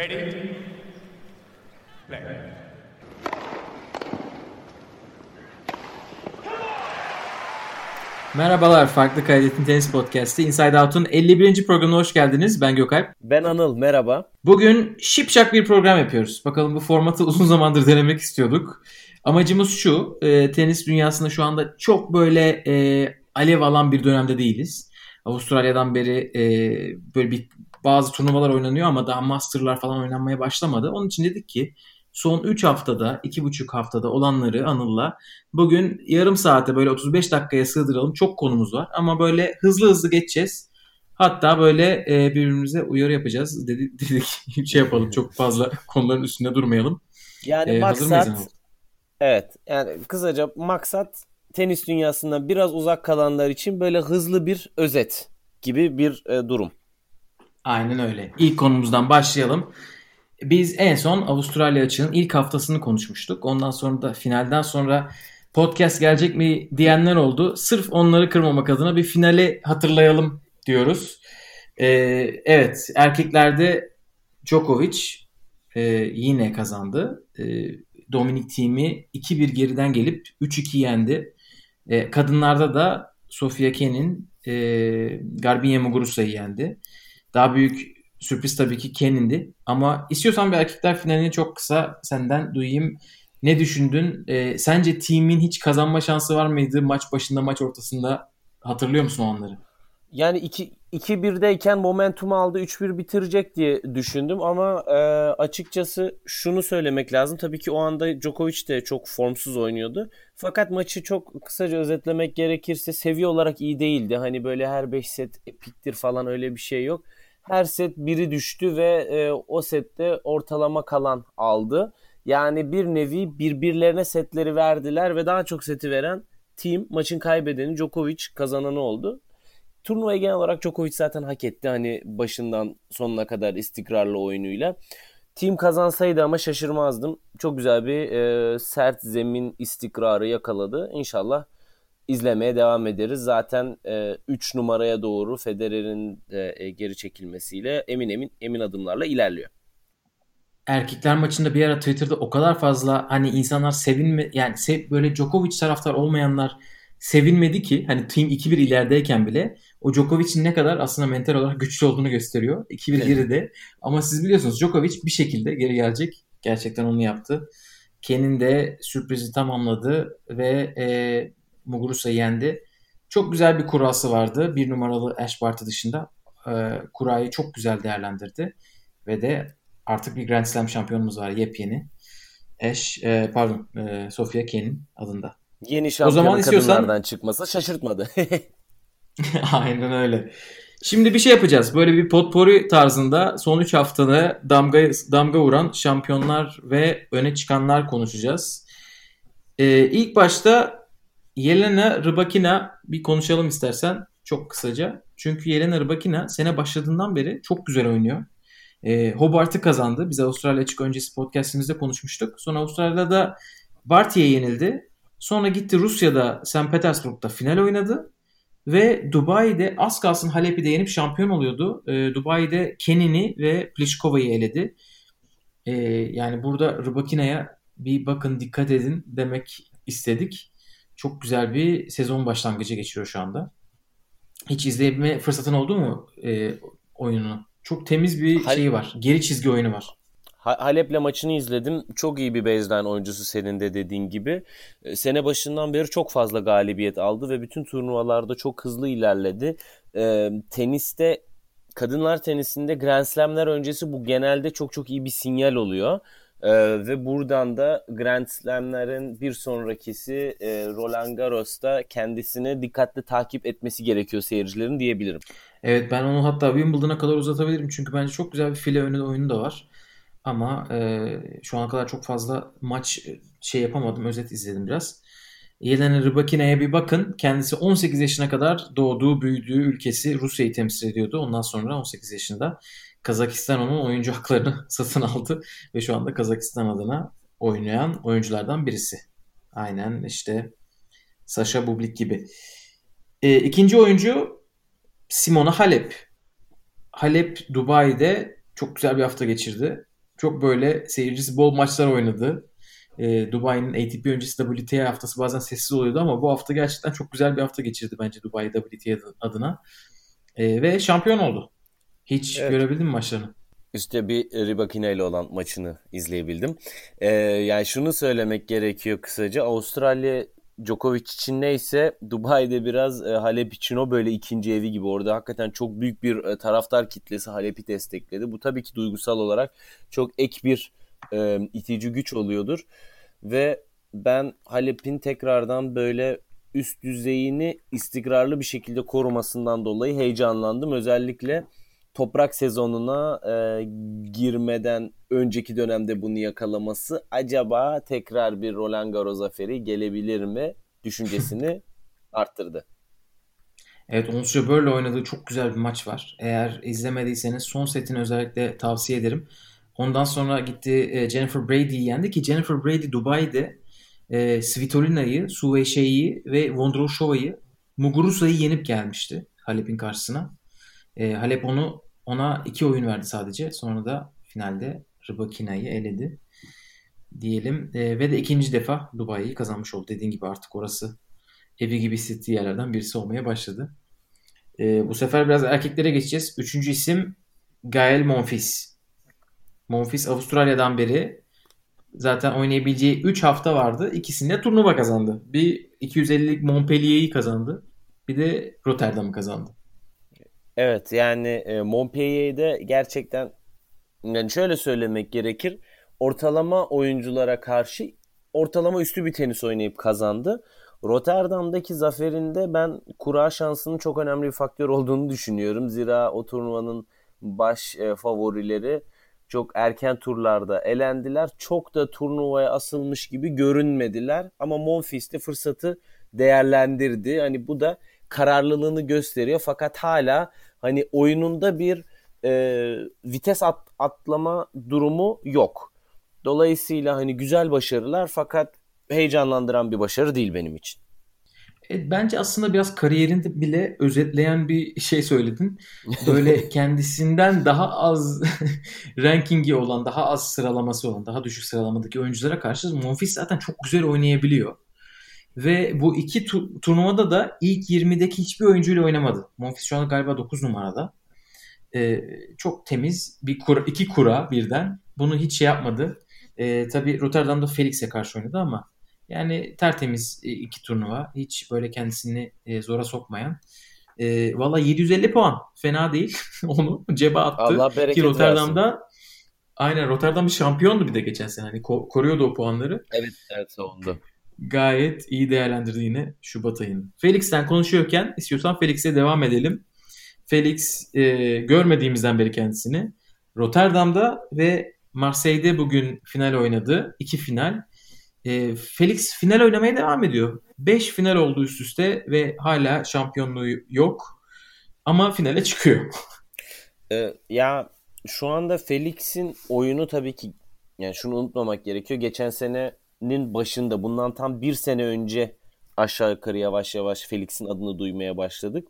Ready? Play. Merhabalar, Farklı Kaydetin Tenis Podcast'i Inside Out'un 51. programına hoş geldiniz. Ben Gökalp. Ben Anıl, merhaba. Bugün şipşak bir program yapıyoruz. Bakalım bu formatı uzun zamandır denemek istiyorduk. Amacımız şu, e, tenis dünyasında şu anda çok böyle e, alev alan bir dönemde değiliz. Avustralya'dan beri e, böyle bir bazı turnuvalar oynanıyor ama daha masterlar falan oynanmaya başlamadı. Onun için dedik ki son 3 haftada, 2,5 haftada olanları Anıl'la bugün yarım saate böyle 35 dakikaya sığdıralım. Çok konumuz var ama böyle hızlı hızlı geçeceğiz. Hatta böyle e, birbirimize uyarı yapacağız. Dedik, dedik şey yapalım çok fazla konuların üstünde durmayalım. Yani E, mıyız maksat evet yani kısaca maksat tenis dünyasından biraz uzak kalanlar için böyle hızlı bir özet gibi bir e, durum. Aynen öyle. İlk konumuzdan başlayalım. Biz en son Avustralya açığın ilk haftasını konuşmuştuk. Ondan sonra da finalden sonra podcast gelecek mi diyenler oldu. Sırf onları kırmamak adına bir finali hatırlayalım diyoruz. Ee, evet erkeklerde Djokovic e, yine kazandı. E, Dominic Thiem'i 2-1 geriden gelip 3-2 yendi. E, kadınlarda da Sofia Kenin e, Garbiñe Muguruza'yı yendi. Daha büyük sürpriz tabii ki Kenin'di. Ama istiyorsan bir erkekler finalini çok kısa senden duyayım. Ne düşündün? E, sence team'in hiç kazanma şansı var mıydı maç başında maç ortasında? Hatırlıyor musun o anları? Yani 2 2-1'deyken momentum aldı 3-1 bitirecek diye düşündüm ama e, açıkçası şunu söylemek lazım. Tabii ki o anda Djokovic de çok formsuz oynuyordu. Fakat maçı çok kısaca özetlemek gerekirse seviye olarak iyi değildi. Hani böyle her 5 set epiktir falan öyle bir şey yok. Her set biri düştü ve e, o sette ortalama kalan aldı. Yani bir nevi birbirlerine setleri verdiler ve daha çok seti veren team maçın kaybedeni Djokovic kazananı oldu. Turnuvayı genel olarak Djokovic zaten hak etti. Hani başından sonuna kadar istikrarlı oyunuyla. Team kazansaydı ama şaşırmazdım. Çok güzel bir e, sert zemin istikrarı yakaladı. İnşallah izlemeye devam ederiz. Zaten 3 numaraya doğru Federer'in de, e, geri çekilmesiyle emin emin emin adımlarla ilerliyor. Erkekler maçında bir ara Twitter'da o kadar fazla hani insanlar sevinme yani sev, böyle Djokovic taraftar olmayanlar sevinmedi ki hani team 2-1 ilerideyken bile o Djokovic'in ne kadar aslında mental olarak güçlü olduğunu gösteriyor. 2-1 Evet. geride. Ama siz biliyorsunuz Djokovic bir şekilde geri gelecek. Gerçekten onu yaptı. Kenin de sürprizi tamamladı ve e, Muguruza'yı yendi. Çok güzel bir kurası vardı. Bir numaralı Ash Barty dışında. E, kurayı çok güzel değerlendirdi. Ve de artık bir Grand Slam şampiyonumuz var yepyeni. Ash, e, pardon e, Sofia Kenin adında. Yeni şampiyon zaman istiyorsan- kadınlardan çıkması şaşırtmadı. Aynen öyle. Şimdi bir şey yapacağız. Böyle bir potpourri tarzında son 3 haftada damga damga vuran şampiyonlar ve öne çıkanlar konuşacağız. Ee, ilk başta Yelena Rybakina bir konuşalım istersen çok kısaca. Çünkü Yelena Rybakina sene başladığından beri çok güzel oynuyor. Ee, Hobart'ı kazandı. Biz Avustralya açık öncesi podcastimizde konuşmuştuk. Sonra Avustralya'da Barty'ye yenildi. Sonra gitti Rusya'da St. Petersburg'da final oynadı. Ve Dubai'de az kalsın Halep'i de yenip şampiyon oluyordu. Ee, Dubai'de Kenin'i ve Pliškova'yı eledi. Ee, yani burada Rybakina'ya bir bakın dikkat edin demek istedik. Çok güzel bir sezon başlangıcı geçiyor şu anda. Hiç izleyebilme fırsatın oldu mu e, oyununu? Çok temiz bir Hal- şeyi var. Geri çizgi oyunu var. Ha- Halep'le maçını izledim. Çok iyi bir baseline oyuncusu senin de dediğin gibi. E, Sene başından beri çok fazla galibiyet aldı ve bütün turnuvalarda çok hızlı ilerledi. E, teniste, kadınlar tenisinde Grand Slam'ler öncesi bu genelde çok çok iyi bir sinyal oluyor. E, ve buradan da Grand Slam'lerin bir sonrakisi e, Roland Garros'ta kendisini dikkatli takip etmesi gerekiyor seyircilerin diyebilirim. Evet ben onu hatta Wimbledon'a kadar uzatabilirim. Çünkü bence çok güzel bir file önü oyunu da var. Ama e, şu ana kadar çok fazla maç e, şey yapamadım. Özet izledim biraz. Yelena Rybakina'ya bir bakın. Kendisi 18 yaşına kadar doğduğu, büyüdüğü ülkesi Rusya'yı temsil ediyordu. Ondan sonra 18 yaşında Kazakistan onun oyuncu haklarını satın aldı. Ve şu anda Kazakistan adına oynayan oyunculardan birisi. Aynen işte Sasha Bublik gibi. E, ikinci oyuncu Simona Halep. Halep Dubai'de çok güzel bir hafta geçirdi. çok böyle seyircisi bol maçlar oynadı. E, Dubai'nin ATP öncesi WTA haftası bazen sessiz oluyordu ama bu hafta gerçekten çok güzel bir hafta geçirdi bence Dubai WTA adına. E, ve şampiyon oldu. Hiç evet. görebildin mi maçlarını? İşte bir Ribakina ile olan maçını izleyebildim. Ee, yani şunu söylemek gerekiyor kısaca. Avustralya Djokovic için neyse Dubai'de biraz e, Halep için o böyle ikinci evi gibi. Orada hakikaten çok büyük bir e, taraftar kitlesi Halep'i destekledi. Bu tabii ki duygusal olarak çok ek bir e, itici güç oluyordur. Ve ben Halep'in tekrardan böyle üst düzeyini istikrarlı bir şekilde korumasından dolayı heyecanlandım. Özellikle toprak sezonuna e, girmeden önceki dönemde bunu yakalaması acaba tekrar bir Roland Garros zaferi gelebilir mi düşüncesini arttırdı. Evet Ons böyle oynadığı çok güzel bir maç var. Eğer izlemediyseniz son setini özellikle tavsiye ederim. Ondan sonra gitti e, Jennifer Brady'yi yendi ki Jennifer Brady Dubai'de e, Svitolina'yı, Suveşe'yi ve Vondroushova'yı Muguruza'yı yenip gelmişti Halep'in karşısına. E, Halep onu ona iki oyun verdi sadece. Sonra da finalde Rybakina'yı eledi. Diyelim. E, ve de ikinci defa Dubai'yi kazanmış oldu. Dediğin gibi artık orası evi gibi hissettiği yerlerden birisi olmaya başladı. E, bu sefer biraz erkeklere geçeceğiz. Üçüncü isim Gael Monfils. Monfils Avustralya'dan beri zaten oynayabileceği 3 hafta vardı. İkisinde turnuva kazandı. Bir 250'lik Montpellier'i kazandı. Bir de Rotterdam'ı kazandı. Evet yani e, Montpellier'de gerçekten yani şöyle söylemek gerekir. Ortalama oyunculara karşı ortalama üstü bir tenis oynayıp kazandı. Rotterdam'daki zaferinde ben kura şansının çok önemli bir faktör olduğunu düşünüyorum. Zira o turnuvanın baş e, favorileri çok erken turlarda elendiler. Çok da turnuvaya asılmış gibi görünmediler. Ama Monfils de fırsatı değerlendirdi. Hani bu da kararlılığını gösteriyor. Fakat hala hani oyununda bir e, vites at, atlama durumu yok. Dolayısıyla hani güzel başarılar fakat heyecanlandıran bir başarı değil benim için. E, bence aslında biraz kariyerinde bile özetleyen bir şey söyledin. Böyle kendisinden daha az rankingi olan, daha az sıralaması olan, daha düşük sıralamadaki oyunculara karşı Monfils zaten çok güzel oynayabiliyor. Ve bu iki tu- turnuvada da ilk 20'deki hiçbir oyuncuyla oynamadı. Monfils şu anda galiba 9 numarada. Ee, çok temiz bir kura, iki kura birden. Bunu hiç şey yapmadı. Ee, tabii Rotterdam'da Felix'e karşı oynadı ama yani tertemiz e, iki turnuva. Hiç böyle kendisini e, zora sokmayan. E, Valla 750 puan. Fena değil. Onu cebe attı. Allah Ki Rotterdam'da versin. aynen Rotterdam bir şampiyondu bir de geçen sene. Hani ko- koruyordu o puanları. Evet evet savundu gayet iyi değerlendirdi yine Şubat ayını. Felix'ten konuşuyorken istiyorsan Felix'e devam edelim. Felix e, görmediğimizden beri kendisini Rotterdam'da ve Marseille'de bugün final oynadı. İki final. E, Felix final oynamaya devam ediyor. Beş final oldu üst üste ve hala şampiyonluğu yok. Ama finale çıkıyor. e, ya şu anda Felix'in oyunu tabii ki yani şunu unutmamak gerekiyor. Geçen sene nin başında bundan tam bir sene önce aşağı yukarı yavaş yavaş Felix'in adını duymaya başladık.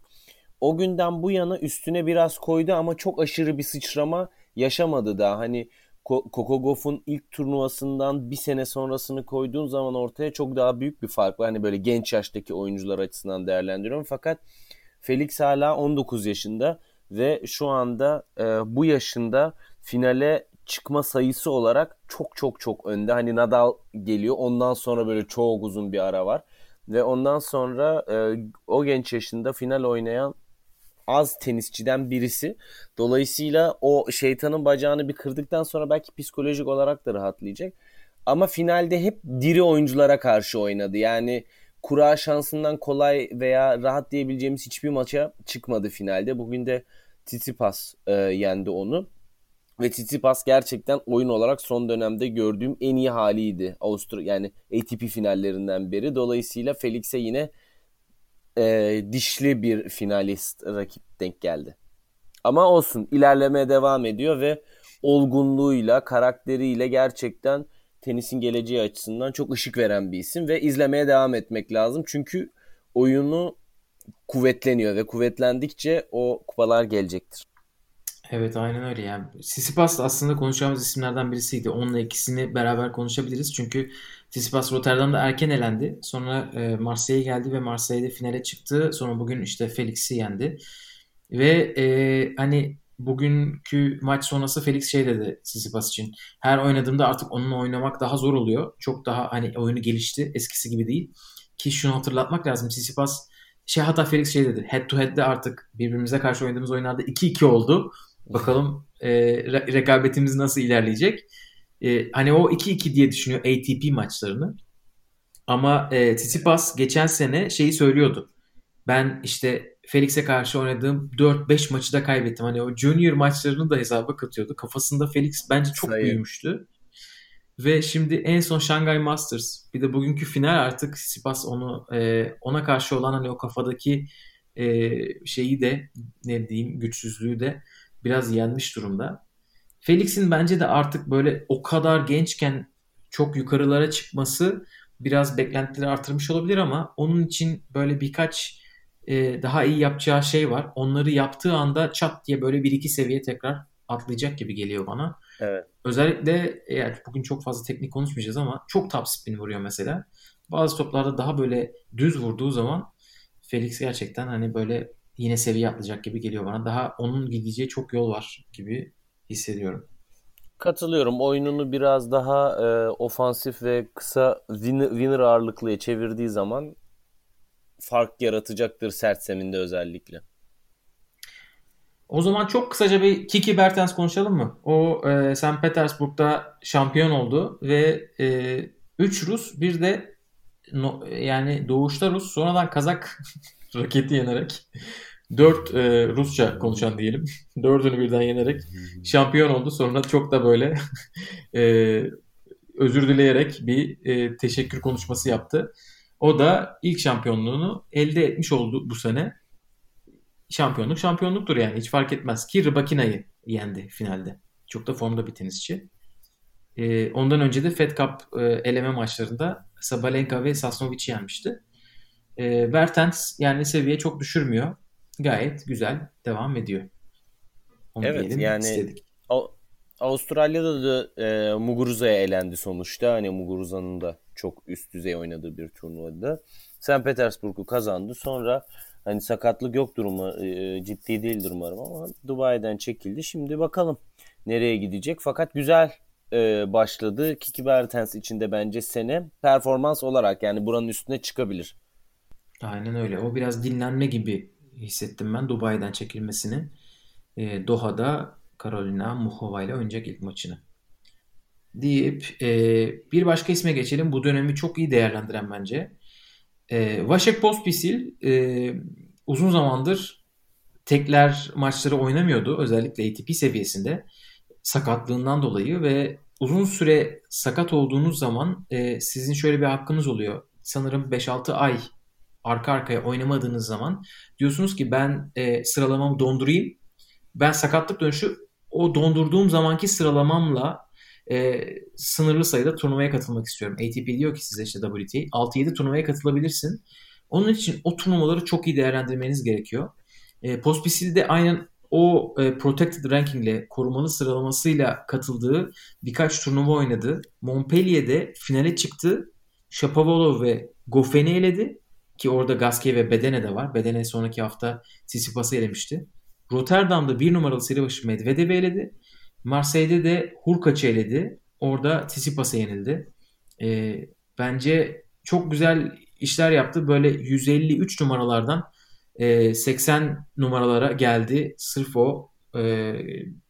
O günden bu yana üstüne biraz koydu ama çok aşırı bir sıçrama yaşamadı daha. Hani Coco Gauff'un ilk turnuvasından bir sene sonrasını koyduğun zaman ortaya çok daha büyük bir fark var. Hani böyle genç yaştaki oyuncular açısından değerlendiriyorum. Fakat Felix hala 19 yaşında ve şu anda e, bu yaşında finale çıkma sayısı olarak çok çok çok önde. Hani Nadal geliyor. Ondan sonra böyle çok uzun bir ara var. Ve ondan sonra e, o genç yaşında final oynayan az tenisçiden birisi. Dolayısıyla o şeytanın bacağını bir kırdıktan sonra belki psikolojik olarak da rahatlayacak. Ama finalde hep diri oyunculara karşı oynadı. Yani kura şansından kolay veya rahat diyebileceğimiz hiçbir maça çıkmadı finalde. Bugün de Tsitsipas e, yendi onu. Ve Tsitsipas gerçekten oyun olarak son dönemde gördüğüm en iyi haliydi. Avusturya yani ATP finallerinden beri. Dolayısıyla Felix'e yine e, dişli bir finalist rakip denk geldi. Ama olsun ilerlemeye devam ediyor ve olgunluğuyla, karakteriyle gerçekten tenisin geleceği açısından çok ışık veren bir isim ve izlemeye devam etmek lazım. Çünkü oyunu kuvvetleniyor ve kuvvetlendikçe o kupalar gelecektir. Evet aynen öyle yani. Tsitsipas da aslında konuşacağımız isimlerden birisiydi. Onunla ikisini beraber konuşabiliriz. Çünkü Tsitsipas Rotterdam'da erken elendi. Sonra e, Marseille'ye geldi ve Marseille'de finale çıktı. Sonra bugün işte Felix'i yendi. Ve e, hani bugünkü maç sonrası Felix şey dedi Tsitsipas için. Her oynadığımda artık onunla oynamak daha zor oluyor. Çok daha hani oyunu gelişti. Eskisi gibi değil. Ki şunu hatırlatmak lazım. Tsitsipas şey hatta Felix şey dedi. Head to head'de artık birbirimize karşı oynadığımız oyunlarda 2-2 oldu. Bakalım e, re- rekabetimiz nasıl ilerleyecek. E, hani o 2-2 diye düşünüyor ATP maçlarını. Ama e, Tsitsipas geçen sene şeyi söylüyordu. Ben işte Felix'e karşı oynadığım 4-5 maçı da kaybettim. Hani o junior maçlarını da hesaba katıyordu. Kafasında Felix bence çok Sayı. büyümüştü. Ve şimdi en son Shanghai Masters bir de bugünkü final artık Tsitsipas onu e, ona karşı olan hani o kafadaki e, şeyi de ne diyeyim güçsüzlüğü de biraz yenmiş durumda. Felix'in bence de artık böyle o kadar gençken çok yukarılara çıkması biraz beklentileri artırmış olabilir ama onun için böyle birkaç e, daha iyi yapacağı şey var. Onları yaptığı anda çat diye böyle bir iki seviye tekrar atlayacak gibi geliyor bana. Evet. Özellikle eğer bugün çok fazla teknik konuşmayacağız ama çok top spin vuruyor mesela. Bazı toplarda daha böyle düz vurduğu zaman Felix gerçekten hani böyle yine seviye atlayacak gibi geliyor bana. Daha onun gideceği çok yol var gibi hissediyorum. Katılıyorum. Oyununu biraz daha e, ofansif ve kısa winner, winner ağırlıklıya çevirdiği zaman fark yaratacaktır sert zeminde özellikle. O zaman çok kısaca bir Kiki Bertens konuşalım mı? O e, St. Petersburg'da şampiyon oldu ve 3 Rus bir de no, yani doğuşta Rus sonradan Kazak raketi yenerek 4 e, Rusça konuşan diyelim. Dördünü birden yenerek şampiyon oldu. Sonra çok da böyle e, özür dileyerek bir e, teşekkür konuşması yaptı. O da ilk şampiyonluğunu elde etmiş oldu bu sene. Şampiyonluk şampiyonluktur yani hiç fark etmez ki Rybakina'yı yendi finalde. Çok da formda bir tenisçi. E, ondan önce de Fed Cup e, eleme maçlarında Sabalenka ve Sasnovic'i yenmişti. E, Bertens yani seviye çok düşürmüyor. Gayet güzel devam ediyor. Onu Evet yani istedik. Avustralya'da da e, Muguruza'ya elendi sonuçta. Hani Muguruza'nın da çok üst düzey oynadığı bir turnuvada. St. Petersburg'u kazandı. Sonra hani sakatlık yok durumu e, ciddi değildir umarım ama Dubai'den çekildi. Şimdi bakalım nereye gidecek. Fakat güzel e, başladı. Kiki Bertens için de bence sene performans olarak yani buranın üstüne çıkabilir. Aynen öyle. O biraz dinlenme gibi hissettim ben Dubai'den çekilmesini. E, Doha'da Carolina Muhova ile oynayacak ilk maçını. Deyip e, bir başka isme geçelim. Bu dönemi çok iyi değerlendiren bence. E, Vasek Pospisil e, uzun zamandır tekler maçları oynamıyordu. Özellikle ATP seviyesinde. Sakatlığından dolayı ve uzun süre sakat olduğunuz zaman e, sizin şöyle bir hakkınız oluyor. Sanırım 5-6 ay arka arkaya oynamadığınız zaman diyorsunuz ki ben e, sıralamamı dondurayım. Ben sakatlık dönüşü o dondurduğum zamanki sıralamamla e, sınırlı sayıda turnuvaya katılmak istiyorum. ATP diyor ki size işte WTA 6-7 turnuvaya katılabilirsin. Onun için o turnuvaları çok iyi değerlendirmeniz gerekiyor. E, Pospisil de aynen o e, protected rankingle korumalı sıralamasıyla katıldığı birkaç turnuva oynadı. Montpellier'de finale çıktı. Shapovalov ve Goffen'i eledi. Ki orada Gasquet ve Bedene de var. Bedene sonraki hafta Tsitsipas'ı elemişti. Rotterdam'da bir numaralı seri başı Medvedev'i eledi. Marseille'de de Hurkaç'ı eledi. Orada Tsitsipas'a yenildi. E, bence çok güzel işler yaptı. Böyle 153 numaralardan e, 80 numaralara geldi. Sırf o e,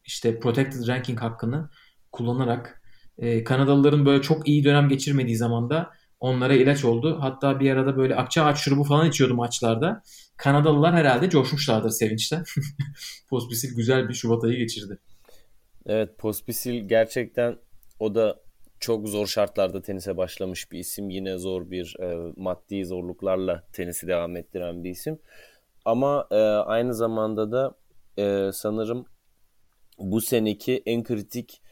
işte protected ranking hakkını kullanarak e, Kanadalıların böyle çok iyi dönem geçirmediği zamanda onlara ilaç oldu. Hatta bir arada böyle akça ağaç şurubu falan içiyordu maçlarda. Kanadalılar herhalde coşmuşlardır sevinçten. Pospisil güzel bir Şubat ayı geçirdi. Evet Pospisil gerçekten o da çok zor şartlarda tenise başlamış bir isim. Yine zor bir e, maddi zorluklarla tenisi devam ettiren bir isim. Ama e, aynı zamanda da e, sanırım bu seneki en kritik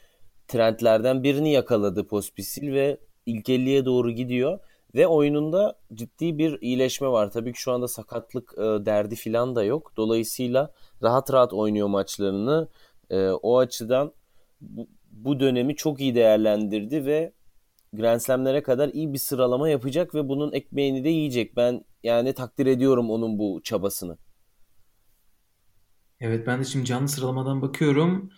trendlerden birini yakaladı Pospisil ve ilk 50'ye doğru gidiyor. Ve oyununda ciddi bir iyileşme var. Tabii ki şu anda sakatlık e, derdi falan da yok. Dolayısıyla rahat rahat oynuyor maçlarını. E, o açıdan bu, bu dönemi çok iyi değerlendirdi ve Grand Slam'lere kadar iyi bir sıralama yapacak ve bunun ekmeğini de yiyecek. Ben yani takdir ediyorum onun bu çabasını. Evet ben de şimdi canlı sıralamadan bakıyorum.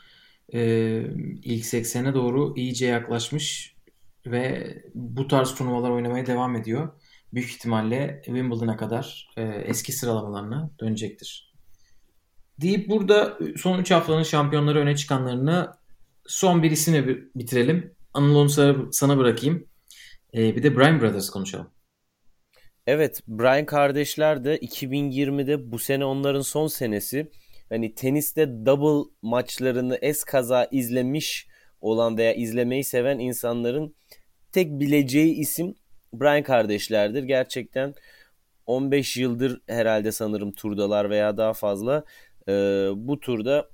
Ee, ilk 80'e doğru iyice yaklaşmış ve bu tarz turnuvalar oynamaya devam ediyor. Büyük ihtimalle Wimbledon'a kadar e, eski sıralamalarına dönecektir. Deyip burada son 3 haftanın şampiyonları öne çıkanlarını son bir isimle bitirelim. Anıl onu sana bırakayım. Ee, bir de Bryan Brothers konuşalım. Evet, Bryan kardeşler de 2020'de bu sene onların son senesi. Hani teniste double maçlarını es kaza izlemiş olan veya izlemeyi seven insanların tek bileceği isim Bryan kardeşlerdir. Gerçekten 15 yıldır herhalde sanırım turdalar veya daha fazla. Ee, bu turda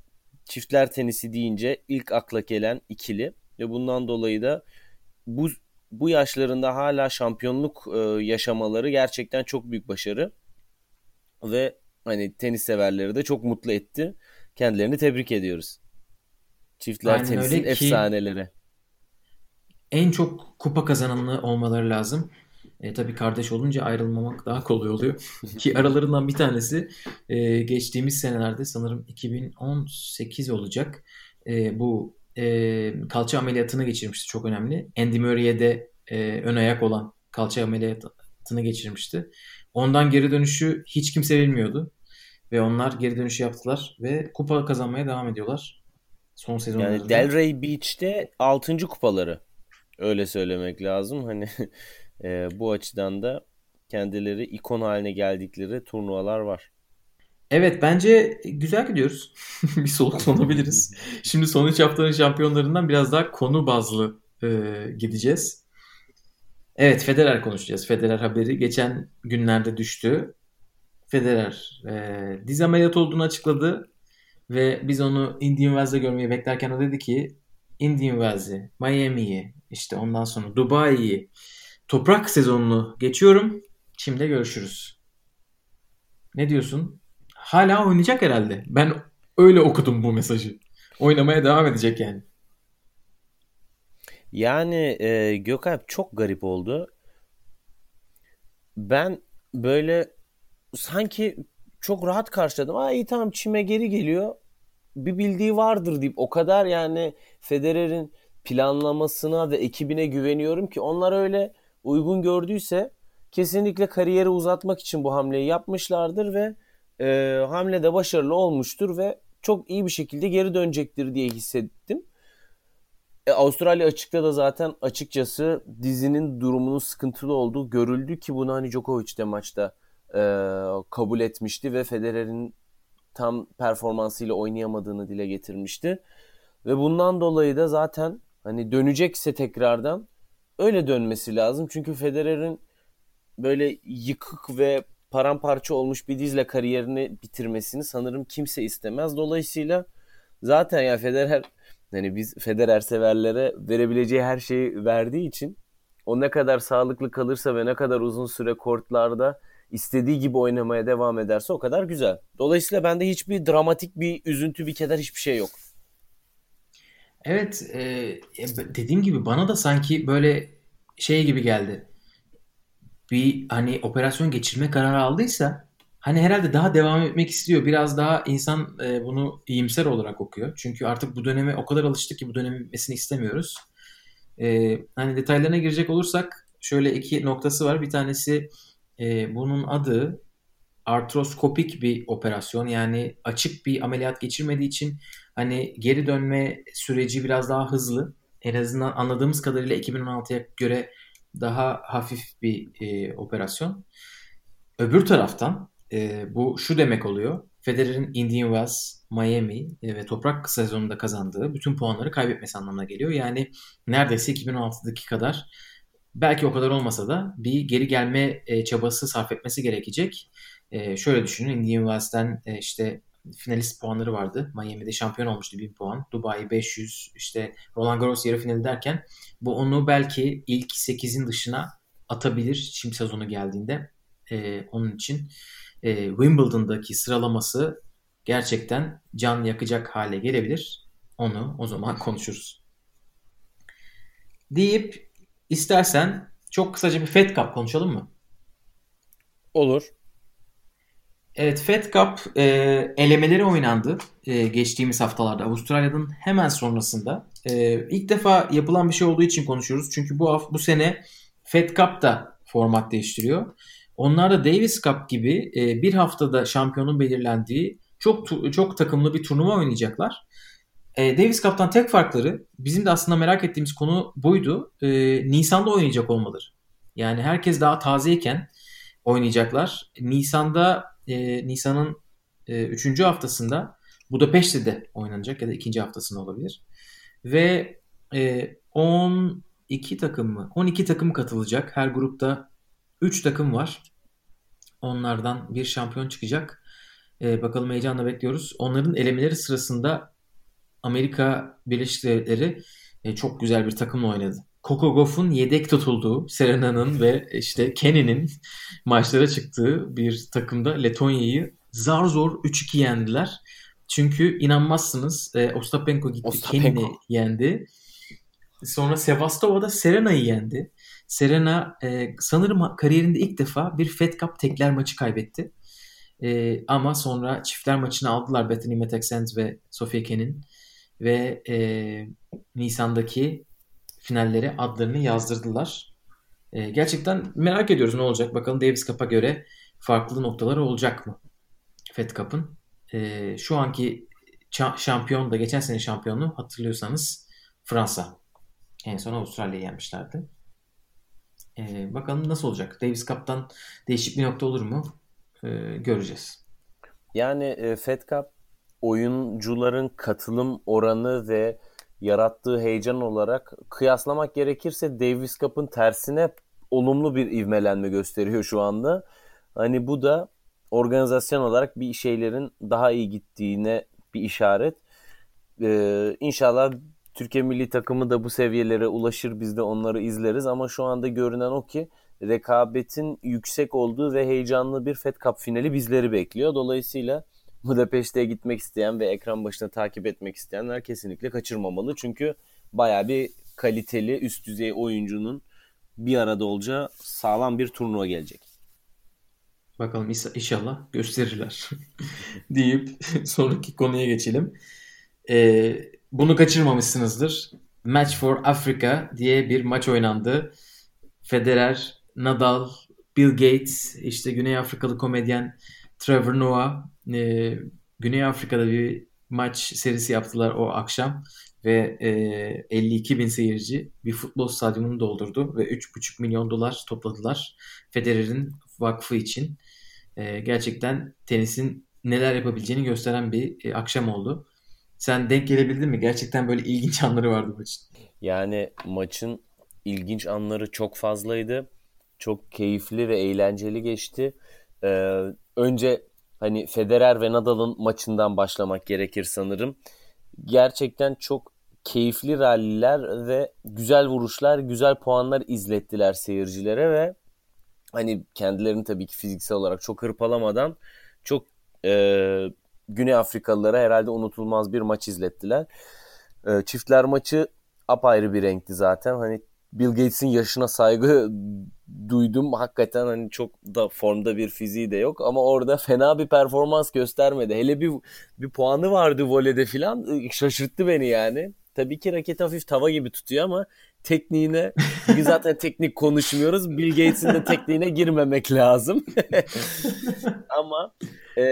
çiftler tenisi deyince ilk akla gelen ikili ve bundan dolayı da bu bu yaşlarında hala şampiyonluk e, yaşamaları gerçekten çok büyük başarı ve hani tenis severleri de çok mutlu etti. Kendilerini tebrik ediyoruz. Çiftler Aynen tenisin efsaneleri. En çok kupa kazananı olmaları lazım. E, tabii kardeş olunca ayrılmamak daha kolay oluyor. Ki aralarından bir tanesi e, geçtiğimiz senelerde sanırım 2018 olacak. E, bu e, kalça ameliyatını geçirmişti. Çok önemli. Andy Murray'e de e, ön ayak olan kalça ameliyatını geçirmişti. Ondan geri dönüşü hiç kimse bilmiyordu. Ve onlar geri dönüşü yaptılar ve kupa kazanmaya devam ediyorlar. Son sezonlarda. Yani Delray Beach'te 6. kupaları. Öyle söylemek lazım. Hani e, bu açıdan da kendileri ikon haline geldikleri turnuvalar var. Evet bence güzel gidiyoruz. bir soluklanabiliriz. Şimdi son 3 haftanın şampiyonlarından biraz daha konu bazlı e, gideceğiz. Evet Federer konuşacağız. Federer haberi geçen günlerde düştü. Federer e, diz ameliyatı olduğunu açıkladı. Ve biz onu Indian Wells'de görmeyi beklerken o dedi ki Indian Wells'i, Miami'yi, işte ondan sonra Dubai'yi, toprak sezonunu geçiyorum. Şimdi görüşürüz. Ne diyorsun? Hala oynayacak herhalde. Ben öyle okudum bu mesajı. Oynamaya devam edecek yani. Yani e, Gökalp çok garip oldu. Ben böyle sanki çok rahat karşıladım. Aa iyi tamam çime geri geliyor. Bir bildiği vardır deyip o kadar yani Federer'in planlamasına ve ekibine güveniyorum ki onlar öyle uygun gördüyse kesinlikle kariyeri uzatmak için bu hamleyi yapmışlardır ve e, hamle de başarılı olmuştur ve çok iyi bir şekilde geri dönecektir diye hissettim. E, Avustralya açıkta da zaten açıkçası dizinin durumunun sıkıntılı olduğu görüldü ki bunu hani Djokovic de maçta e, kabul etmişti ve Federer'in tam performansıyla oynayamadığını dile getirmişti. Ve bundan dolayı da zaten hani dönecekse tekrardan öyle dönmesi lazım. Çünkü Federer'in böyle yıkık ve paramparça olmuş bir dizle kariyerini bitirmesini sanırım kimse istemez. Dolayısıyla zaten ya Federer hani biz Federer severlere verebileceği her şeyi verdiği için o ne kadar sağlıklı kalırsa ve ne kadar uzun süre kortlarda istediği gibi oynamaya devam ederse o kadar güzel. Dolayısıyla bende hiçbir dramatik bir üzüntü, bir keder hiçbir şey yok. Evet, e, dediğim gibi bana da sanki böyle şey gibi geldi. Bir hani operasyon geçirme kararı aldıysa hani herhalde daha devam etmek istiyor. Biraz daha insan e, bunu iyimser olarak okuyor. Çünkü artık bu döneme o kadar alıştık ki bu dönemin bitmesini istemiyoruz. E, hani detaylarına girecek olursak şöyle iki noktası var. Bir tanesi e, bunun adı artroskopik bir operasyon. Yani açık bir ameliyat geçirmediği için hani geri dönme süreci biraz daha hızlı. En azından anladığımız kadarıyla 2016'ya göre daha hafif bir e, operasyon. Öbür taraftan e, bu şu demek oluyor. Federer'in Indian Wells, Miami e, ve toprak sezonunda kazandığı bütün puanları kaybetmesi anlamına geliyor. Yani neredeyse 2016'daki kadar belki o kadar olmasa da bir geri gelme e, çabası sarf etmesi gerekecek. E, şöyle düşünün Indian Wells'ten e, işte finalist puanları vardı. Miami'de şampiyon olmuştu 1000 puan. Dubai 500 işte Roland Garros yarı finali derken bu onu belki ilk 8'in dışına atabilir şimdi sezonu geldiğinde. E, onun için e, Wimbledon'daki sıralaması gerçekten can yakacak hale gelebilir. Onu o zaman konuşuruz. Deyip istersen çok kısaca bir Fed Cup konuşalım mı? Olur. Evet Fed Cup e, elemeleri oynandı e, geçtiğimiz haftalarda Avustralya'nın hemen sonrasında. E, ilk defa yapılan bir şey olduğu için konuşuyoruz. Çünkü bu bu sene Fed Cup da format değiştiriyor. Onlar da Davis Cup gibi e, bir haftada şampiyonun belirlendiği çok çok takımlı bir turnuva oynayacaklar. E, Davis Cup'tan tek farkları bizim de aslında merak ettiğimiz konu buydu. E, Nisan'da oynayacak olmaları. Yani herkes daha tazeyken oynayacaklar. Nisan'da e, Nisan'ın 3. E, haftasında Budapeşte'de oynanacak ya da ikinci haftasında olabilir. Ve e, 12 takım mı? 12 takım katılacak. Her grupta 3 takım var. Onlardan bir şampiyon çıkacak. E, bakalım heyecanla bekliyoruz. Onların elemeleri sırasında Amerika Birleşik Devletleri e, çok güzel bir takımla oynadı. Coco Gauff'un yedek tutulduğu, Serena'nın ve işte Kenny'nin maçlara çıktığı bir takımda Letonya'yı zar zor 3-2 yendiler. Çünkü inanmazsınız e, Ostapenko gitti, Ostapenko. Kenny'ni yendi. Sonra Sevastova'da Serena'yı yendi. Serena e, sanırım kariyerinde ilk defa bir Fed Cup tekler maçı kaybetti. E, ama sonra çiftler maçını aldılar Bethany Metaxent ve Sofia Kenin. Ve e, Nisan'daki finallere adlarını yazdırdılar. E, gerçekten merak ediyoruz ne olacak. Bakalım Davis Cup'a göre farklı noktalar olacak mı? Fed Cup'ın. E, şu anki şampiyon da geçen sene şampiyonu hatırlıyorsanız Fransa. En son Avustralya'yı yenmişlerdi. E, bakalım nasıl olacak? Davis Cup'tan değişik bir nokta olur mu? E, göreceğiz. Yani e, Fed Cup oyuncuların katılım oranı ve yarattığı heyecan olarak kıyaslamak gerekirse Davis Cup'ın tersine olumlu bir ivmelenme gösteriyor şu anda. Hani bu da organizasyon olarak bir şeylerin daha iyi gittiğine bir işaret. Ee, inşallah Türkiye milli takımı da bu seviyelere ulaşır biz de onları izleriz ama şu anda görünen o ki rekabetin yüksek olduğu ve heyecanlı bir Fed Cup finali bizleri bekliyor. Dolayısıyla Budapeşte'ye gitmek isteyen ve ekran başına takip etmek isteyenler kesinlikle kaçırmamalı. Çünkü baya bir kaliteli üst düzey oyuncunun bir arada olacağı sağlam bir turnuva gelecek. Bakalım inşallah gösterirler deyip sonraki konuya geçelim. Ee, bunu kaçırmamışsınızdır. Match for Africa diye bir maç oynandı. Federer, Nadal, Bill Gates, işte Güney Afrikalı komedyen Trevor Noah e, Güney Afrika'da bir maç serisi yaptılar o akşam ve e, 52 bin seyirci bir futbol stadyumunu doldurdu ve 3,5 milyon dolar topladılar Federer'in vakfı için. E, gerçekten tenisin neler yapabileceğini gösteren bir e, akşam oldu. Sen denk gelebildin mi? Gerçekten böyle ilginç anları vardı maçın. Yani maçın ilginç anları çok fazlaydı. Çok keyifli ve eğlenceli geçti. Ee, önce hani Federer ve Nadal'ın maçından başlamak gerekir sanırım. Gerçekten çok keyifli ralliler ve güzel vuruşlar, güzel puanlar izlettiler seyircilere ve hani kendilerini tabii ki fiziksel olarak çok hırpalamadan çok e, Güney Afrikalılara herhalde unutulmaz bir maç izlettiler. E, çiftler maçı apayrı bir renkti zaten. Hani Bill Gates'in yaşına saygı duydum. Hakikaten hani çok da formda bir fiziği de yok ama orada fena bir performans göstermedi. Hele bir bir puanı vardı voleyde filan. Şaşırttı beni yani. Tabii ki raket hafif tava gibi tutuyor ama tekniğine biz zaten teknik konuşmuyoruz. Bill Gates'in de tekniğine girmemek lazım. ama e,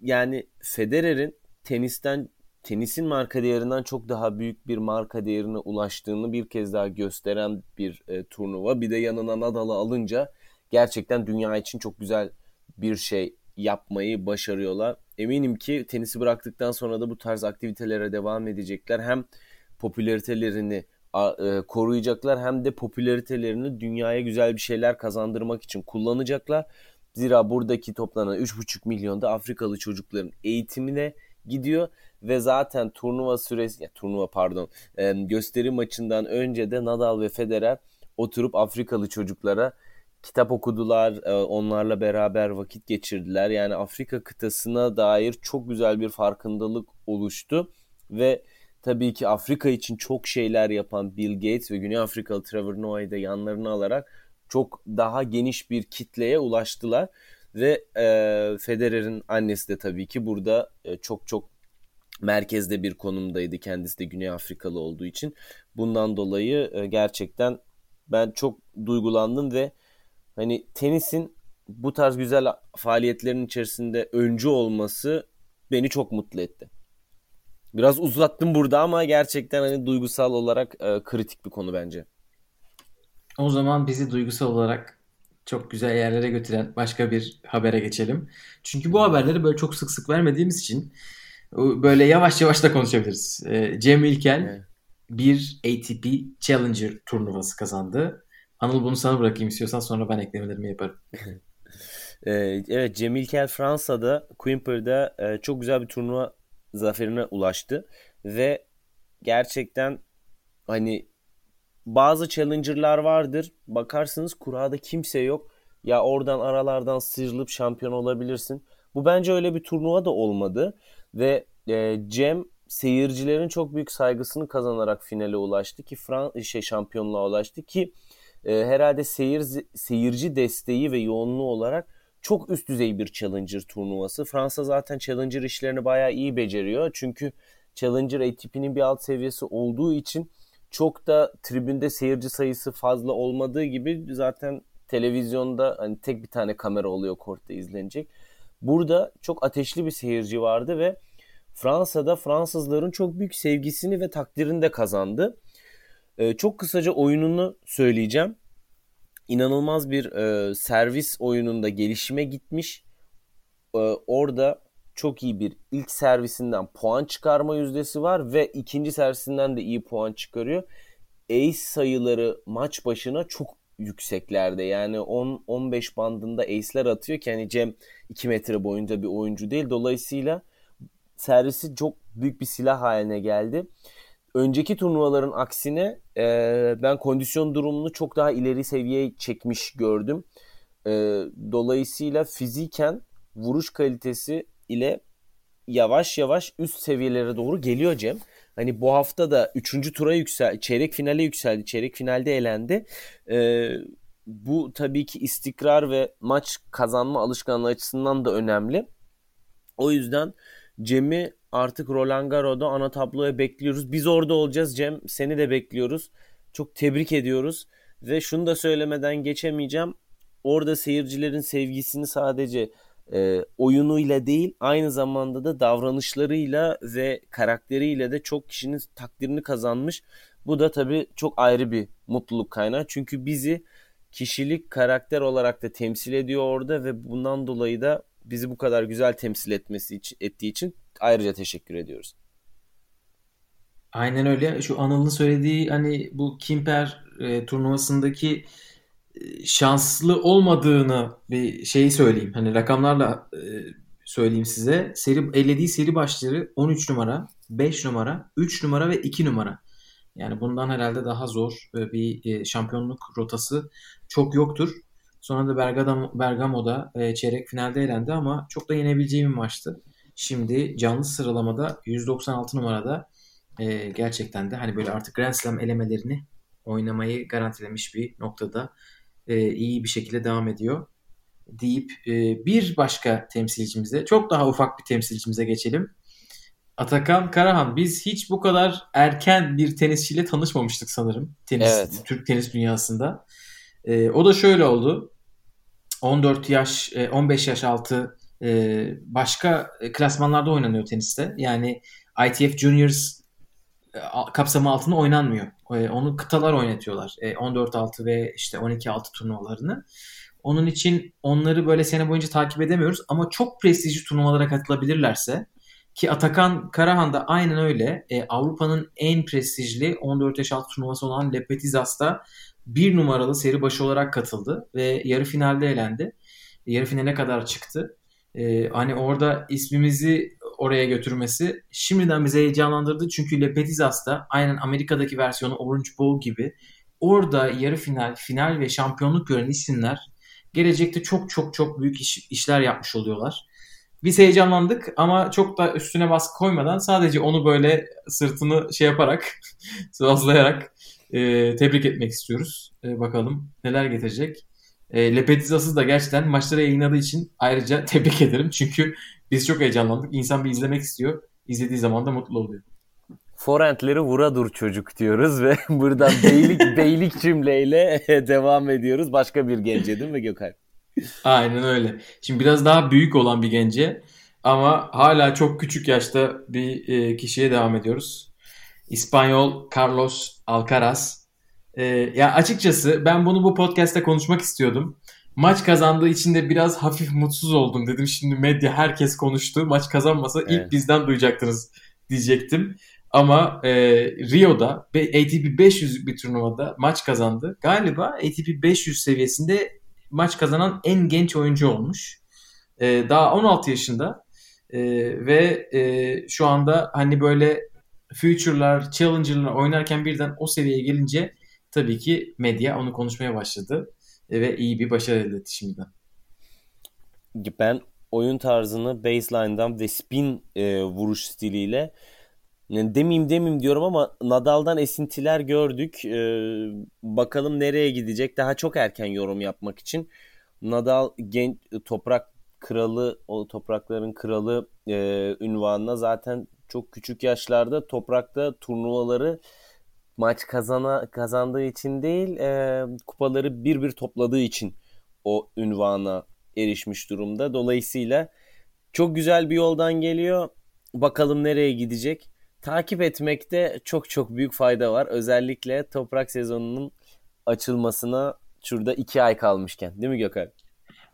yani Federer'in tenisten tenisin marka değerinden çok daha büyük bir marka değerine ulaştığını bir kez daha gösteren bir e, turnuva. Bir de yanına Nadal'ı alınca gerçekten dünya için çok güzel bir şey yapmayı başarıyorlar. Eminim ki tenisi bıraktıktan sonra da bu tarz aktivitelere devam edecekler. Hem popülaritelerini e, koruyacaklar hem de popülaritelerini dünyaya güzel bir şeyler kazandırmak için kullanacaklar. Zira buradaki toplanan 3,5 milyonda Afrikalı çocukların eğitimine gidiyor ve zaten turnuva süresi ya turnuva pardon gösteri maçından önce de Nadal ve Federer oturup Afrikalı çocuklara kitap okudular, e, onlarla beraber vakit geçirdiler. Yani Afrika kıtasına dair çok güzel bir farkındalık oluştu ve tabii ki Afrika için çok şeyler yapan Bill Gates ve Güney Afrikalı Trevor Noah'yı da yanlarına alarak çok daha geniş bir kitleye ulaştılar. Ve e, Federer'in annesi de tabii ki burada e, çok çok merkezde bir konumdaydı. Kendisi de Güney Afrikalı olduğu için. Bundan dolayı e, gerçekten ben çok duygulandım ve hani tenisin bu tarz güzel faaliyetlerin içerisinde öncü olması beni çok mutlu etti. Biraz uzattım burada ama gerçekten hani duygusal olarak e, kritik bir konu bence. O zaman bizi duygusal olarak çok güzel yerlere götüren başka bir habere geçelim. Çünkü bu haberleri böyle çok sık sık vermediğimiz için böyle yavaş yavaş da konuşabiliriz. Ee, Cem İlkel evet. bir ATP Challenger turnuvası kazandı. Anıl bunu sana bırakayım istiyorsan sonra ben eklemelerimi yaparım. Ee, evet Cem İlkel Fransa'da Quimper'da e, çok güzel bir turnuva zaferine ulaştı ve gerçekten hani bazı challenger'lar vardır. Bakarsınız kurada kimse yok. Ya oradan aralardan sıyrılıp şampiyon olabilirsin. Bu bence öyle bir turnuva da olmadı. Ve e, Cem seyircilerin çok büyük saygısını kazanarak finale ulaştı ki Fran şey şampiyonluğa ulaştı ki e, herhalde seyir seyirci desteği ve yoğunluğu olarak çok üst düzey bir Challenger turnuvası. Fransa zaten Challenger işlerini bayağı iyi beceriyor. Çünkü Challenger ATP'nin bir alt seviyesi olduğu için çok da tribünde seyirci sayısı fazla olmadığı gibi zaten televizyonda hani tek bir tane kamera oluyor kortta izlenecek. Burada çok ateşli bir seyirci vardı ve Fransa'da Fransızların çok büyük sevgisini ve takdirini de kazandı. Ee, çok kısaca oyununu söyleyeceğim. İnanılmaz bir e, servis oyununda gelişime gitmiş. Ee, orada çok iyi bir ilk servisinden puan çıkarma yüzdesi var ve ikinci servisinden de iyi puan çıkarıyor. Ace sayıları maç başına çok yükseklerde. Yani 10-15 bandında ace'ler atıyor ki hani Cem 2 metre boyunca bir oyuncu değil. Dolayısıyla servisi çok büyük bir silah haline geldi. Önceki turnuvaların aksine e, ben kondisyon durumunu çok daha ileri seviyeye çekmiş gördüm. E, dolayısıyla fiziken vuruş kalitesi ile yavaş yavaş üst seviyelere doğru geliyor Cem. Hani bu hafta da 3. tura yüksel, çeyrek finale yükseldi. Çeyrek finalde elendi. Ee, bu tabii ki istikrar ve maç kazanma alışkanlığı açısından da önemli. O yüzden Cem'i artık Roland Garros'da ana tabloya bekliyoruz. Biz orada olacağız Cem. Seni de bekliyoruz. Çok tebrik ediyoruz. Ve şunu da söylemeden geçemeyeceğim. Orada seyircilerin sevgisini sadece e, oyunuyla değil aynı zamanda da davranışlarıyla ve karakteriyle de çok kişinin takdirini kazanmış. Bu da tabii çok ayrı bir mutluluk kaynağı. Çünkü bizi kişilik, karakter olarak da temsil ediyor orada ve bundan dolayı da bizi bu kadar güzel temsil etmesi için, ettiği için ayrıca teşekkür ediyoruz. Aynen öyle. Şu Anıl'ın söylediği hani bu Kimper e, turnuvasındaki şanslı olmadığını bir şeyi söyleyeyim. Hani rakamlarla e, söyleyeyim size. Seri ellediği seri başları 13 numara, 5 numara, 3 numara ve 2 numara. Yani bundan herhalde daha zor e, bir e, şampiyonluk rotası çok yoktur. Sonra da Bergamo, Bergamo'da çeyrek finalde elendi ama çok da yenebileceğim bir maçtı. Şimdi canlı sıralamada 196 numarada gerçekten de hani böyle artık Grand Slam elemelerini oynamayı garantilemiş bir noktada e, iyi bir şekilde devam ediyor deyip e, bir başka temsilcimize çok daha ufak bir temsilcimize geçelim. Atakan Karahan biz hiç bu kadar erken bir tenisçiyle tanışmamıştık sanırım tenis evet. Türk tenis dünyasında. E, o da şöyle oldu. 14 yaş, 15 e, yaş altı e, başka klasmanlarda oynanıyor teniste. Yani ITF Juniors kapsamı altında oynanmıyor. E, onu kıtalar oynatıyorlar. 14-6 e, ve işte 12-6 turnuvalarını. Onun için onları böyle sene boyunca takip edemiyoruz ama çok prestijli turnuvalara katılabilirlerse ki Atakan Karahan da aynen öyle. E, Avrupa'nın en prestijli 14 yaş altı turnuvası olan Lepetizas'ta bir numaralı seri başı olarak katıldı ve yarı finalde elendi. Yarı finale kadar çıktı. E, hani orada ismimizi oraya götürmesi şimdiden bizi heyecanlandırdı. Çünkü Le Petizas da aynen Amerika'daki versiyonu Orange Bowl gibi orada yarı final, final ve şampiyonluk gören isimler gelecekte çok çok çok büyük iş, işler yapmış oluyorlar. biz heyecanlandık ama çok da üstüne baskı koymadan sadece onu böyle sırtını şey yaparak sıvazlayarak e, tebrik etmek istiyoruz. E, bakalım neler getirecek. E, Lepetizasız da gerçekten maçları yayınladığı için ayrıca tebrik ederim. Çünkü biz çok heyecanlandık. İnsan bir izlemek istiyor. İzlediği zaman da mutlu oluyor. Forentleri vura dur çocuk diyoruz ve buradan beylik beylik cümleyle devam ediyoruz. Başka bir gence değil mi Gökhan? Aynen öyle. Şimdi biraz daha büyük olan bir gence ama hala çok küçük yaşta bir e, kişiye devam ediyoruz. İspanyol Carlos Alcaraz. E, ya açıkçası ben bunu bu podcast'te konuşmak istiyordum. Maç kazandığı için de biraz hafif mutsuz oldum dedim. Şimdi medya herkes konuştu. Maç kazanmasa evet. ilk bizden duyacaktınız diyecektim. Ama e, Rio'da ATP 500 bir turnuvada maç kazandı. Galiba ATP 500 seviyesinde maç kazanan en genç oyuncu olmuş. E, daha 16 yaşında e, ve e, şu anda hani böyle Future'lar, Challenger'lar oynarken birden o seviyeye gelince tabii ki medya onu konuşmaya başladı ve iyi bir başarı elde etti şimdiden. Ben oyun tarzını baseline'dan ve spin e, vuruş stiliyle yani demeyeyim demeyeyim diyorum ama Nadal'dan esintiler gördük. Ee, bakalım nereye gidecek. Daha çok erken yorum yapmak için. Nadal genç toprak kralı, o toprakların kralı e, ünvanına zaten çok küçük yaşlarda toprakta turnuvaları maç kazana kazandığı için değil, e, kupaları bir bir topladığı için o ünvana erişmiş durumda. Dolayısıyla çok güzel bir yoldan geliyor. Bakalım nereye gidecek takip etmekte çok çok büyük fayda var. Özellikle toprak sezonunun açılmasına şurada iki ay kalmışken. Değil mi Gökhan?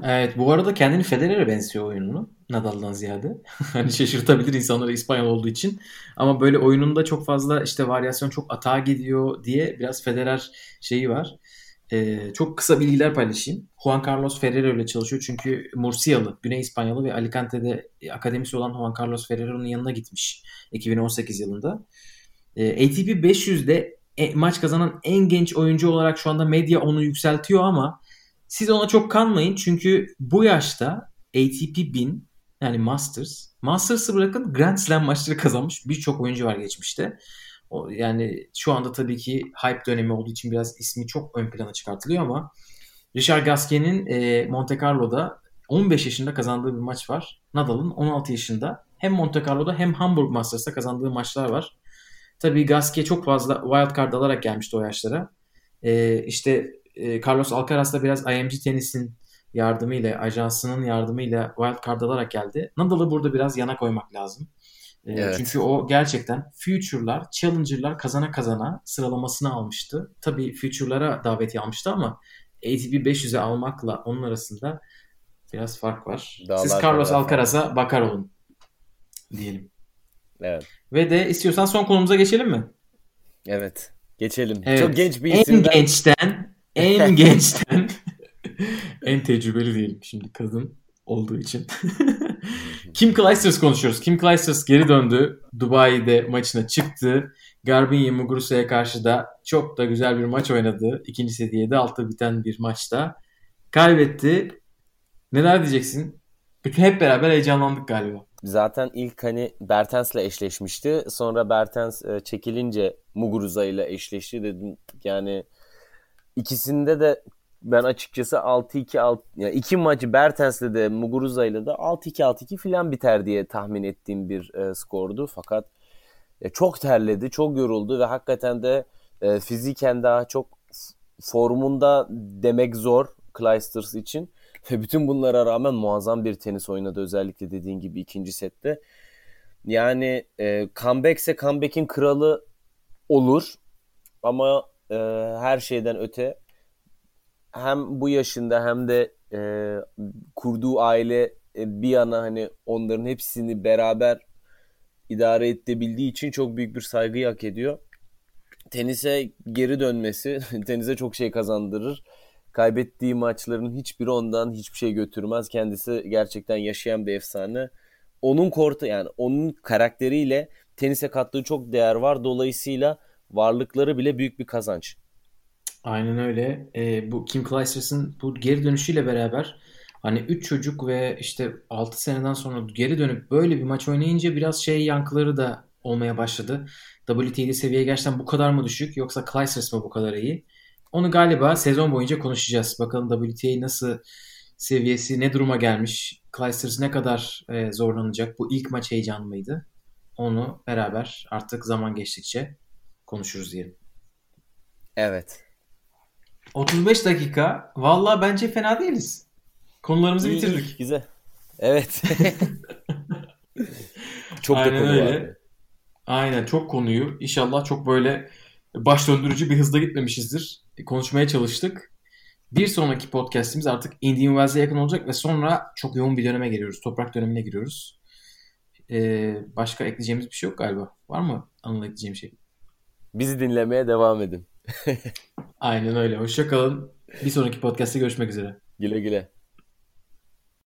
Evet bu arada kendini Federer'e benziyor oyununu. Nadal'dan ziyade. hani şaşırtabilir insanları İspanyol olduğu için. Ama böyle oyununda çok fazla işte varyasyon çok atağa gidiyor diye biraz Federer şeyi var. Ee, çok kısa bilgiler paylaşayım. Juan Carlos Ferrero ile çalışıyor çünkü Murcialı, Güney İspanyalı ve Alicante'de akademisi olan Juan Carlos Ferrero'nun yanına gitmiş 2018 yılında. Ee, ATP 500'de e, maç kazanan en genç oyuncu olarak şu anda medya onu yükseltiyor ama siz ona çok kanmayın çünkü bu yaşta ATP 1000 yani Masters, Masters'ı bırakın Grand Slam maçları kazanmış birçok oyuncu var geçmişte. O, yani şu anda tabii ki hype dönemi olduğu için biraz ismi çok ön plana çıkartılıyor ama Richard Gasquet'in e, Monte Carlo'da 15 yaşında kazandığı bir maç var. Nadal'ın 16 yaşında hem Monte Carlo'da hem Hamburg Masters'ta kazandığı maçlar var. Tabii Gasquet çok fazla wild card alarak gelmişti o yaşlara. E, işte e, Carlos Alcaraz da biraz IMG Tenis'in yardımıyla, ajansının yardımıyla wild card alarak geldi. Nadal'ı burada biraz yana koymak lazım. Ee, evet. Çünkü o gerçekten Future'lar, Challenger'lar kazana kazana sıralamasını almıştı. Tabii Future'lara daveti almıştı ama ATP 500'e almakla onun arasında biraz fark var. Dağlar Siz Carlos Alcaraz'a bakar olun diyelim. Evet. Ve de istiyorsan son konumuza geçelim mi? Evet. Geçelim. Evet. Çok genç bir isimden. En gençten, en gençten, en tecrübeli diyelim şimdi kadın olduğu için. Kim Clijsters konuşuyoruz. Kim Clijsters geri döndü. Dubai'de maçına çıktı. Garbiñe Muguruza'ya karşı da çok da güzel bir maç oynadı. İkinci seviyede altı biten bir maçta. Kaybetti. Neler diyeceksin? Bütün hep beraber heyecanlandık galiba. Zaten ilk hani Bertens'le eşleşmişti. Sonra Bertens e, çekilince Muguruza ile eşleşti dedim. Yani ikisinde de ben açıkçası 6-2 6 yani iki maçı Bertens'le de Muguruza'yla da 6-2 6-2 filan biter diye tahmin ettiğim bir e, skordu. Fakat e, çok terledi, çok yoruldu ve hakikaten de e, fiziken daha çok formunda demek zor Clijsters için. Ve bütün bunlara rağmen muazzam bir tenis oynadı özellikle dediğin gibi ikinci sette. Yani e, comeback ise comeback'in kralı olur ama e, her şeyden öte hem bu yaşında hem de e, kurduğu aile e, bir yana hani onların hepsini beraber idare edebildiği için çok büyük bir saygı hak ediyor. Tenise geri dönmesi tenise çok şey kazandırır. Kaybettiği maçların hiçbiri ondan hiçbir şey götürmez. Kendisi gerçekten yaşayan bir efsane. Onun kortu yani onun karakteriyle tenise kattığı çok değer var. Dolayısıyla varlıkları bile büyük bir kazanç. Aynen öyle. E, bu Kim Clijsters'ın bu geri dönüşüyle beraber Hani 3 çocuk ve işte 6 seneden sonra geri dönüp böyle bir maç oynayınca biraz şey yankıları da olmaya başladı. WTA'li seviye gerçekten bu kadar mı düşük yoksa Clijsters mı bu kadar iyi? Onu galiba sezon boyunca konuşacağız. Bakalım WTA nasıl seviyesi ne duruma gelmiş? Clijsters ne kadar e, zorlanacak? Bu ilk maç heyecanlı mıydı? Onu beraber artık zaman geçtikçe konuşuruz diyelim. Evet. 35 dakika. Valla bence fena değiliz. Konularımızı İyi, bitirdik. güzel. Evet. çok da Aynen konu öyle. Aynen çok konuyu inşallah çok böyle baş döndürücü bir hızda gitmemişizdir. Konuşmaya çalıştık. Bir sonraki podcastimiz artık Indian Wells'e yakın olacak ve sonra çok yoğun bir döneme giriyoruz. Toprak dönemine giriyoruz. Ee, başka ekleyeceğimiz bir şey yok galiba. Var mı Anıl ekleyeceğim şey? Bizi dinlemeye devam edin. Aynen öyle. Hoşçakalın. Bir sonraki podcast'te görüşmek üzere. Güle güle.